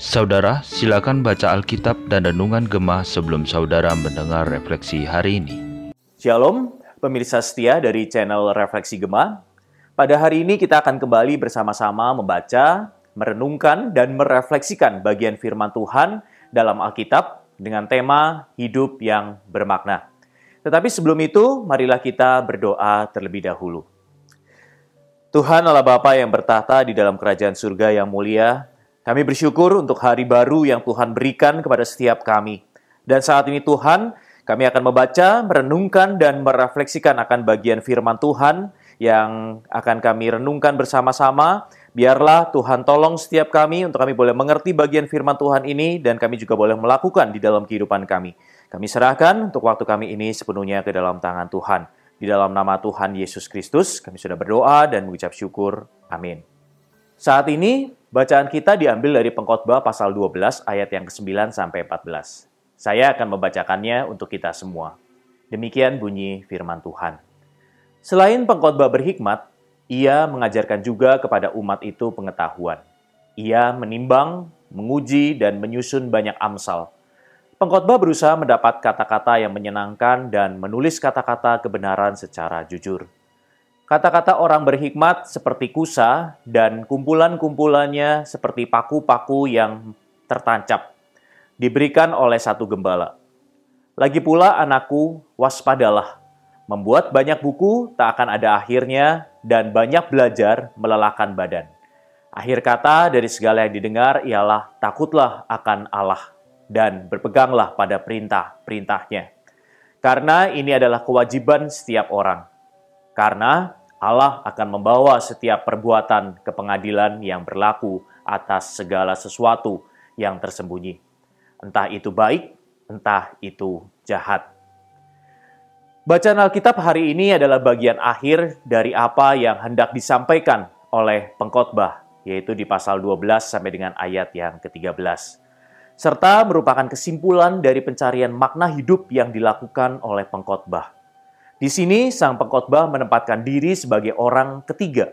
Saudara, silakan baca Alkitab dan Renungan Gemah sebelum saudara mendengar refleksi hari ini. Shalom, pemirsa setia dari channel Refleksi Gemah. Pada hari ini kita akan kembali bersama-sama membaca, merenungkan, dan merefleksikan bagian firman Tuhan dalam Alkitab dengan tema hidup yang bermakna. Tetapi sebelum itu, marilah kita berdoa terlebih dahulu. Tuhan Allah Bapa yang bertahta di dalam kerajaan surga yang mulia, kami bersyukur untuk hari baru yang Tuhan berikan kepada setiap kami. Dan saat ini Tuhan, kami akan membaca, merenungkan, dan merefleksikan akan bagian firman Tuhan yang akan kami renungkan bersama-sama. Biarlah Tuhan tolong setiap kami untuk kami boleh mengerti bagian firman Tuhan ini dan kami juga boleh melakukan di dalam kehidupan kami. Kami serahkan untuk waktu kami ini sepenuhnya ke dalam tangan Tuhan. Di dalam nama Tuhan Yesus Kristus, kami sudah berdoa dan mengucap syukur. Amin. Saat ini, Bacaan kita diambil dari Pengkhotbah pasal 12 ayat yang ke-9 sampai 14. Saya akan membacakannya untuk kita semua. Demikian bunyi firman Tuhan. Selain pengkhotbah berhikmat, ia mengajarkan juga kepada umat itu pengetahuan. Ia menimbang, menguji, dan menyusun banyak amsal. Pengkhotbah berusaha mendapat kata-kata yang menyenangkan dan menulis kata-kata kebenaran secara jujur. Kata-kata orang berhikmat seperti kusa dan kumpulan-kumpulannya seperti paku-paku yang tertancap, diberikan oleh satu gembala. Lagi pula anakku, waspadalah. Membuat banyak buku tak akan ada akhirnya dan banyak belajar melelahkan badan. Akhir kata dari segala yang didengar ialah takutlah akan Allah dan berpeganglah pada perintah-perintahnya. Karena ini adalah kewajiban setiap orang. Karena Allah akan membawa setiap perbuatan ke pengadilan yang berlaku atas segala sesuatu yang tersembunyi. Entah itu baik, entah itu jahat. Bacaan Alkitab hari ini adalah bagian akhir dari apa yang hendak disampaikan oleh pengkhotbah, yaitu di pasal 12 sampai dengan ayat yang ke-13. Serta merupakan kesimpulan dari pencarian makna hidup yang dilakukan oleh pengkhotbah. Di sini sang pengkhotbah menempatkan diri sebagai orang ketiga.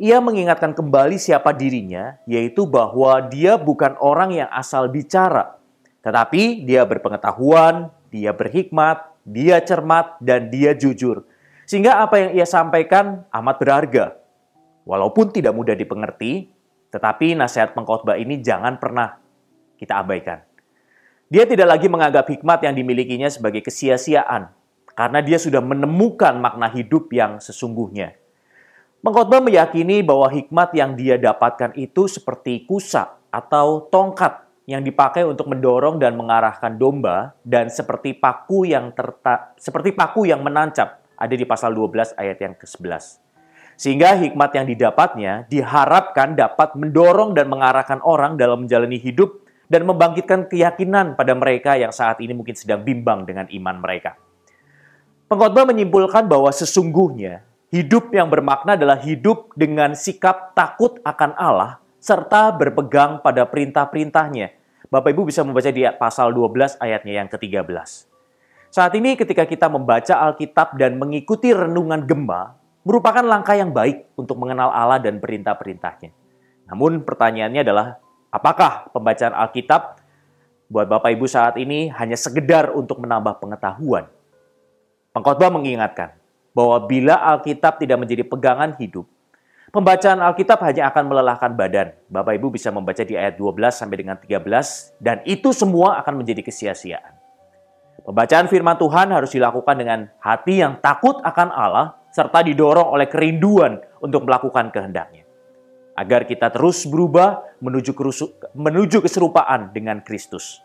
Ia mengingatkan kembali siapa dirinya, yaitu bahwa dia bukan orang yang asal bicara, tetapi dia berpengetahuan, dia berhikmat, dia cermat, dan dia jujur. Sehingga apa yang ia sampaikan amat berharga. Walaupun tidak mudah dipengerti, tetapi nasihat pengkhotbah ini jangan pernah kita abaikan. Dia tidak lagi menganggap hikmat yang dimilikinya sebagai kesia-siaan, karena dia sudah menemukan makna hidup yang sesungguhnya. Pengkhotbah meyakini bahwa hikmat yang dia dapatkan itu seperti kusa atau tongkat yang dipakai untuk mendorong dan mengarahkan domba dan seperti paku yang terta, seperti paku yang menancap ada di pasal 12 ayat yang ke-11. Sehingga hikmat yang didapatnya diharapkan dapat mendorong dan mengarahkan orang dalam menjalani hidup dan membangkitkan keyakinan pada mereka yang saat ini mungkin sedang bimbang dengan iman mereka. Pengkhotbah menyimpulkan bahwa sesungguhnya hidup yang bermakna adalah hidup dengan sikap takut akan Allah serta berpegang pada perintah-perintahnya. Bapak Ibu bisa membaca di pasal 12 ayatnya yang ke-13. Saat ini ketika kita membaca Alkitab dan mengikuti renungan gemba, merupakan langkah yang baik untuk mengenal Allah dan perintah-perintahnya. Namun pertanyaannya adalah, apakah pembacaan Alkitab buat Bapak Ibu saat ini hanya sekedar untuk menambah pengetahuan? Pengkhotbah mengingatkan bahwa bila Alkitab tidak menjadi pegangan hidup, pembacaan Alkitab hanya akan melelahkan badan. Bapak Ibu bisa membaca di ayat 12 sampai dengan 13 dan itu semua akan menjadi kesia-siaan. Pembacaan firman Tuhan harus dilakukan dengan hati yang takut akan Allah serta didorong oleh kerinduan untuk melakukan kehendaknya. Agar kita terus berubah menuju, kerusu, menuju keserupaan dengan Kristus.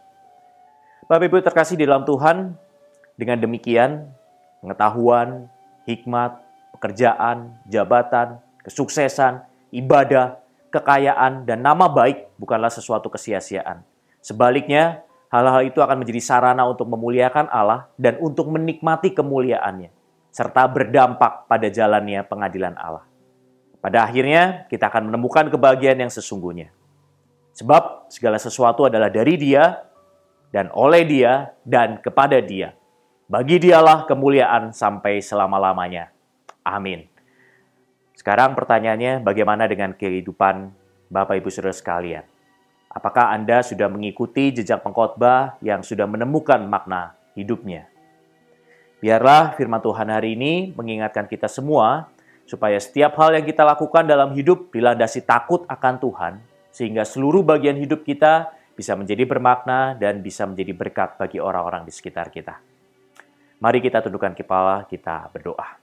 Bapak Ibu terkasih di dalam Tuhan, dengan demikian pengetahuan, hikmat, pekerjaan, jabatan, kesuksesan, ibadah, kekayaan, dan nama baik bukanlah sesuatu kesia-siaan. Sebaliknya, hal-hal itu akan menjadi sarana untuk memuliakan Allah dan untuk menikmati kemuliaannya, serta berdampak pada jalannya pengadilan Allah. Pada akhirnya, kita akan menemukan kebahagiaan yang sesungguhnya. Sebab segala sesuatu adalah dari dia, dan oleh dia, dan kepada dia bagi dialah kemuliaan sampai selama-lamanya. Amin. Sekarang pertanyaannya, bagaimana dengan kehidupan Bapak Ibu Saudara sekalian? Apakah Anda sudah mengikuti jejak pengkhotbah yang sudah menemukan makna hidupnya? Biarlah firman Tuhan hari ini mengingatkan kita semua supaya setiap hal yang kita lakukan dalam hidup dilandasi takut akan Tuhan, sehingga seluruh bagian hidup kita bisa menjadi bermakna dan bisa menjadi berkat bagi orang-orang di sekitar kita. Mari kita tundukkan kepala, kita berdoa.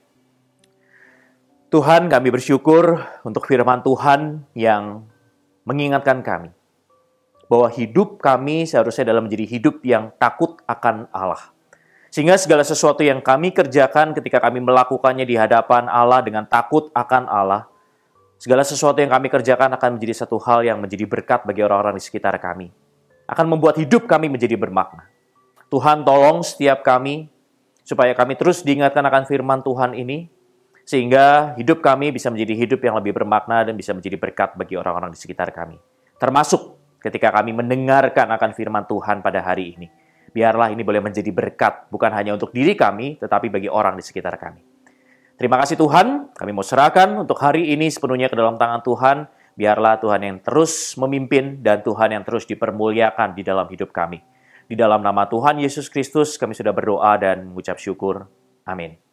Tuhan, kami bersyukur untuk firman Tuhan yang mengingatkan kami bahwa hidup kami seharusnya dalam menjadi hidup yang takut akan Allah. Sehingga segala sesuatu yang kami kerjakan ketika kami melakukannya di hadapan Allah dengan takut akan Allah, segala sesuatu yang kami kerjakan akan menjadi satu hal yang menjadi berkat bagi orang-orang di sekitar kami. Akan membuat hidup kami menjadi bermakna. Tuhan tolong setiap kami supaya kami terus diingatkan akan firman Tuhan ini, sehingga hidup kami bisa menjadi hidup yang lebih bermakna dan bisa menjadi berkat bagi orang-orang di sekitar kami. Termasuk ketika kami mendengarkan akan firman Tuhan pada hari ini. Biarlah ini boleh menjadi berkat, bukan hanya untuk diri kami, tetapi bagi orang di sekitar kami. Terima kasih Tuhan, kami mau serahkan untuk hari ini sepenuhnya ke dalam tangan Tuhan. Biarlah Tuhan yang terus memimpin dan Tuhan yang terus dipermuliakan di dalam hidup kami. Di dalam nama Tuhan Yesus Kristus kami sudah berdoa dan mengucap syukur. Amin.